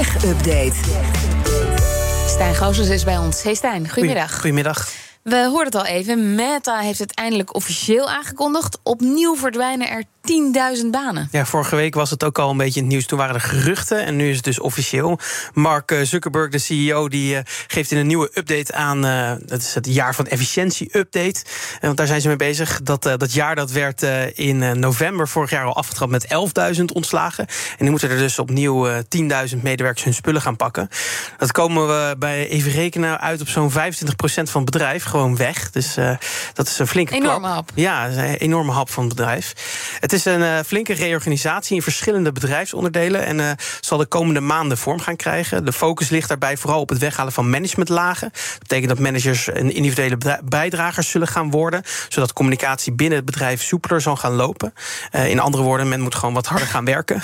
Tech-update. Stijn Goosens is bij ons. Hey Stijn, goedemiddag. Goedemiddag. We hoorden het al even. Meta heeft het eindelijk officieel aangekondigd. Opnieuw verdwijnen er 10.000 banen. Ja, vorige week was het ook al een beetje in het nieuws. Toen waren er geruchten en nu is het dus officieel. Mark eh, Zuckerberg, de CEO, die uh, geeft in een nieuwe update aan... Uh, dat is het jaar van efficiëntie-update. want daar zijn ze mee bezig. Dat, dat jaar dat werd in november vorig jaar al afgetrapt met 11.000 ontslagen. En nu moeten er dus opnieuw 10.000 medewerkers hun spullen gaan pakken. Dat komen we bij even rekenen uit op zo'n 25% van het bedrijf. Gewoon weg. Dus dat is een flinke Enorme klap. hap. Ja, een enorme hap van het bedrijf. Het is een uh, flinke reorganisatie in verschillende bedrijfsonderdelen en uh, zal de komende maanden vorm gaan krijgen. De focus ligt daarbij vooral op het weghalen van managementlagen. Dat betekent dat managers en individuele bijdragers zullen gaan worden, zodat communicatie binnen het bedrijf soepeler zal gaan lopen. Uh, in andere woorden, men moet gewoon wat harder gaan werken.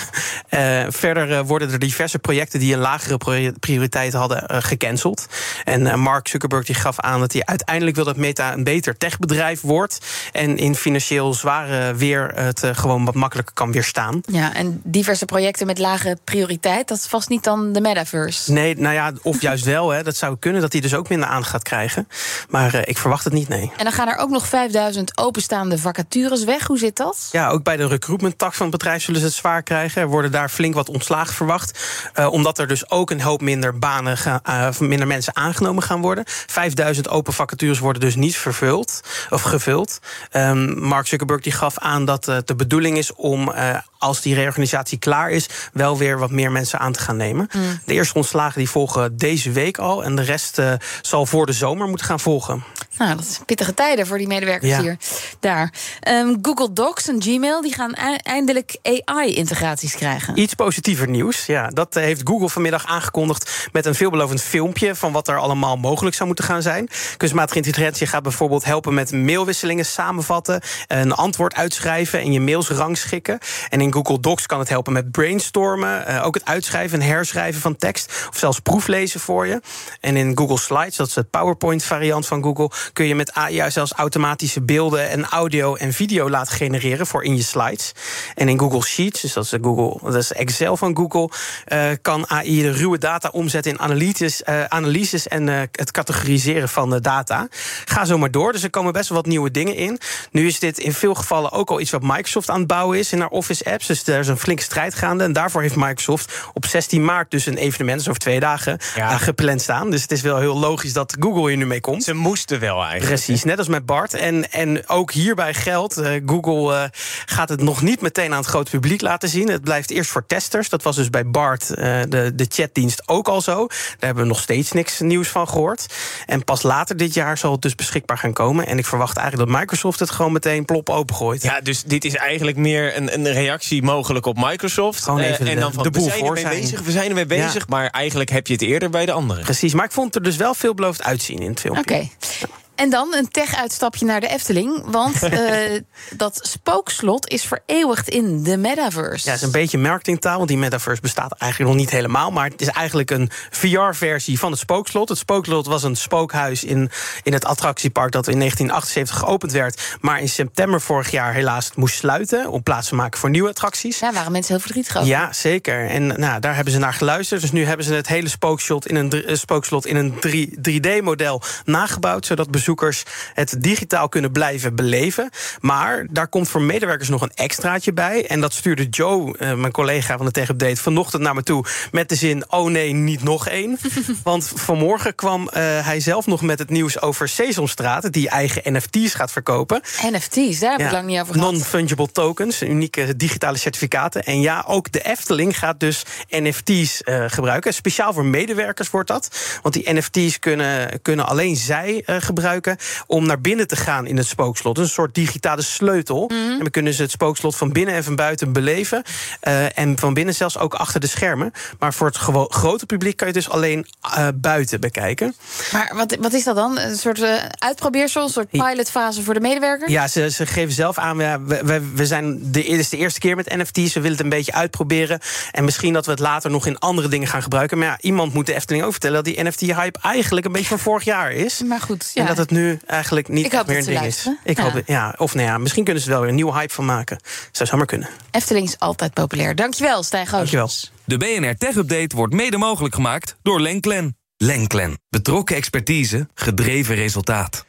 verder worden er diverse projecten die een lagere prioriteit hadden gecanceld. En Mark Zuckerberg die gaf aan dat hij uiteindelijk wil dat Meta een beter techbedrijf wordt en in financieel zware weer het gewoon wat makkelijker kan weerstaan. Ja, en diverse projecten met lage prioriteit, dat is vast niet dan de metaverse. Nee, nou ja, of juist wel. Hè. Dat zou kunnen dat hij dus ook minder aandacht gaat krijgen. Maar uh, ik verwacht het niet, nee. En dan gaan er ook nog 5000 openstaande vacatures weg. Hoe zit dat? Ja, ook bij de recruitment-tak van het bedrijf zullen ze het zwaar krijgen. Er worden daar flink wat ontslagen verwacht. Uh, omdat er dus ook een hoop minder banen, gaan, uh, minder mensen aangenomen gaan worden. 5000 open vacatures worden dus niet vervuld of gevuld. Um, Mark Zuckerberg die gaf aan dat de bedoeling is om, uh, als die reorganisatie klaar is, wel weer wat meer mensen aan te gaan nemen. Mm. De eerste ontslagen die volgen deze week al. En de rest uh, zal voor de zomer moeten gaan volgen. Nou, dat is pittige tijden voor die medewerkers ja. hier. Daar. Um, Google Docs en Gmail die gaan eindelijk AI-integraties krijgen. Iets positiever nieuws. Ja, dat heeft Google vanmiddag aangekondigd met een veelbelovend filmpje van wat er allemaal mogelijk zou moeten gaan zijn. Kunstmatige intelligentie gaat bijvoorbeeld helpen met mailwisselingen samenvatten, een antwoord uitschrijven en je mails rangschikken. En in Google Docs kan het helpen met brainstormen, uh, ook het uitschrijven en herschrijven van tekst of zelfs proeflezen voor je. En in Google Slides, dat is het PowerPoint variant van Google, kun je met AI zelfs automatische beelden en audio en video laten genereren voor in je slides. En in Google Sheets, dus dat is, Google, dat is Excel van Google, uh, kan AI de ruwe data omzetten in analyses, uh, analyses en uh, het categoriseren van de data. Ga zo maar door. Dus er komen best wel wat nieuwe dingen in. Nu is dit in veel gevallen ook al iets wat Microsoft aan het bouwen is in haar Office apps. Dus er is een flinke strijd gaande. En daarvoor heeft Microsoft op 16 maart dus een evenement, dus over twee dagen, ja. gepland staan. Dus het is wel heel logisch dat Google hier nu mee komt. Ze moesten wel eigenlijk. Precies, net als met Bart. En, en ook hierbij geldt, uh, Google uh, gaat het nog niet meteen aan het grote publiek laten zien. Het blijft eerst voor testers. Dat was dus bij Bart, uh, de, de chatdienst, ook al zo. Daar hebben we nog steeds niks nieuws van gehoord. En pas later dit jaar zal het dus beschikbaar gaan komen. En ik verwacht eigenlijk dat Microsoft het gewoon meteen plop opengooit. Ja, dus dit is eigenlijk meer een, een reactie mogelijk op Microsoft. Gewoon even uh, en dan van, de boel we zijn voor ermee zijn. bezig, we zijn ermee bezig. Ja. Maar eigenlijk heb je het eerder bij de anderen. Precies, maar ik vond er dus wel veelbelovend uitzien in het filmpje. Oké. Okay. En dan een tech-uitstapje naar de Efteling. Want uh, dat spookslot is vereeuwigd in de metaverse. Ja, het is een beetje marketingtaal, want die metaverse bestaat eigenlijk nog niet helemaal. Maar het is eigenlijk een VR-versie van het spookslot. Het spookslot was een spookhuis in, in het attractiepark dat in 1978 geopend werd. Maar in september vorig jaar helaas moest sluiten. Om plaats te maken voor nieuwe attracties. Ja, waren mensen heel verdrietig over. Ja, zeker. En nou, daar hebben ze naar geluisterd. Dus nu hebben ze het hele spookslot in een, spookslot in een 3D-model nagebouwd. Zodat bezoekers het digitaal kunnen blijven beleven. Maar daar komt voor medewerkers nog een extraatje bij. En dat stuurde Joe, uh, mijn collega van de Tech Update, vanochtend naar me toe. Met de zin: oh nee, niet nog één. Want vanmorgen kwam uh, hij zelf nog met het nieuws over Sesamstraat, die eigen NFT's gaat verkopen. NFT's, daar heb ik Ja, lang niet over gehad. Non-fungible tokens, unieke digitale certificaten. En ja, ook de Efteling gaat dus NFT's eh, gebruiken. Speciaal voor medewerkers wordt dat. Want die NFT's kunnen, kunnen alleen zij eh, gebruiken om naar binnen te gaan in het spookslot. Een soort digitale sleutel. En we kunnen ze het spookslot van binnen en van buiten beleven. Eh, en van binnen zelfs ook achter de schermen. Maar voor het grote publiek kan je dus alleen eh, buiten bekijken. Maar wat, wat is dat dan? Een soort eh, uitprobeersel, een soort pilotfase voor de medewerkers? Ja, ze, ze geven zelf aan, ja, we, we, we zijn de, dit is de eerste keer met NFT's. We willen het een beetje uitproberen. En misschien dat we het later nog in andere dingen gaan gebruiken. Maar ja, iemand moet de Efteling ook vertellen... dat die NFT-hype eigenlijk een beetje van vorig jaar is. Maar goed, En ja. dat het het nu eigenlijk niet meer een ding is. Ik Ja. hoop, het- ja, of nou ja, misschien kunnen ze er wel weer een nieuwe hype van maken. Zou zomaar kunnen. Efteling is altijd populair. Dankjewel, Stijn Goossens. Dankjewel. De BNR Tech Update wordt mede mogelijk gemaakt door Lenklen. Lenklen. Betrokken expertise, gedreven resultaat.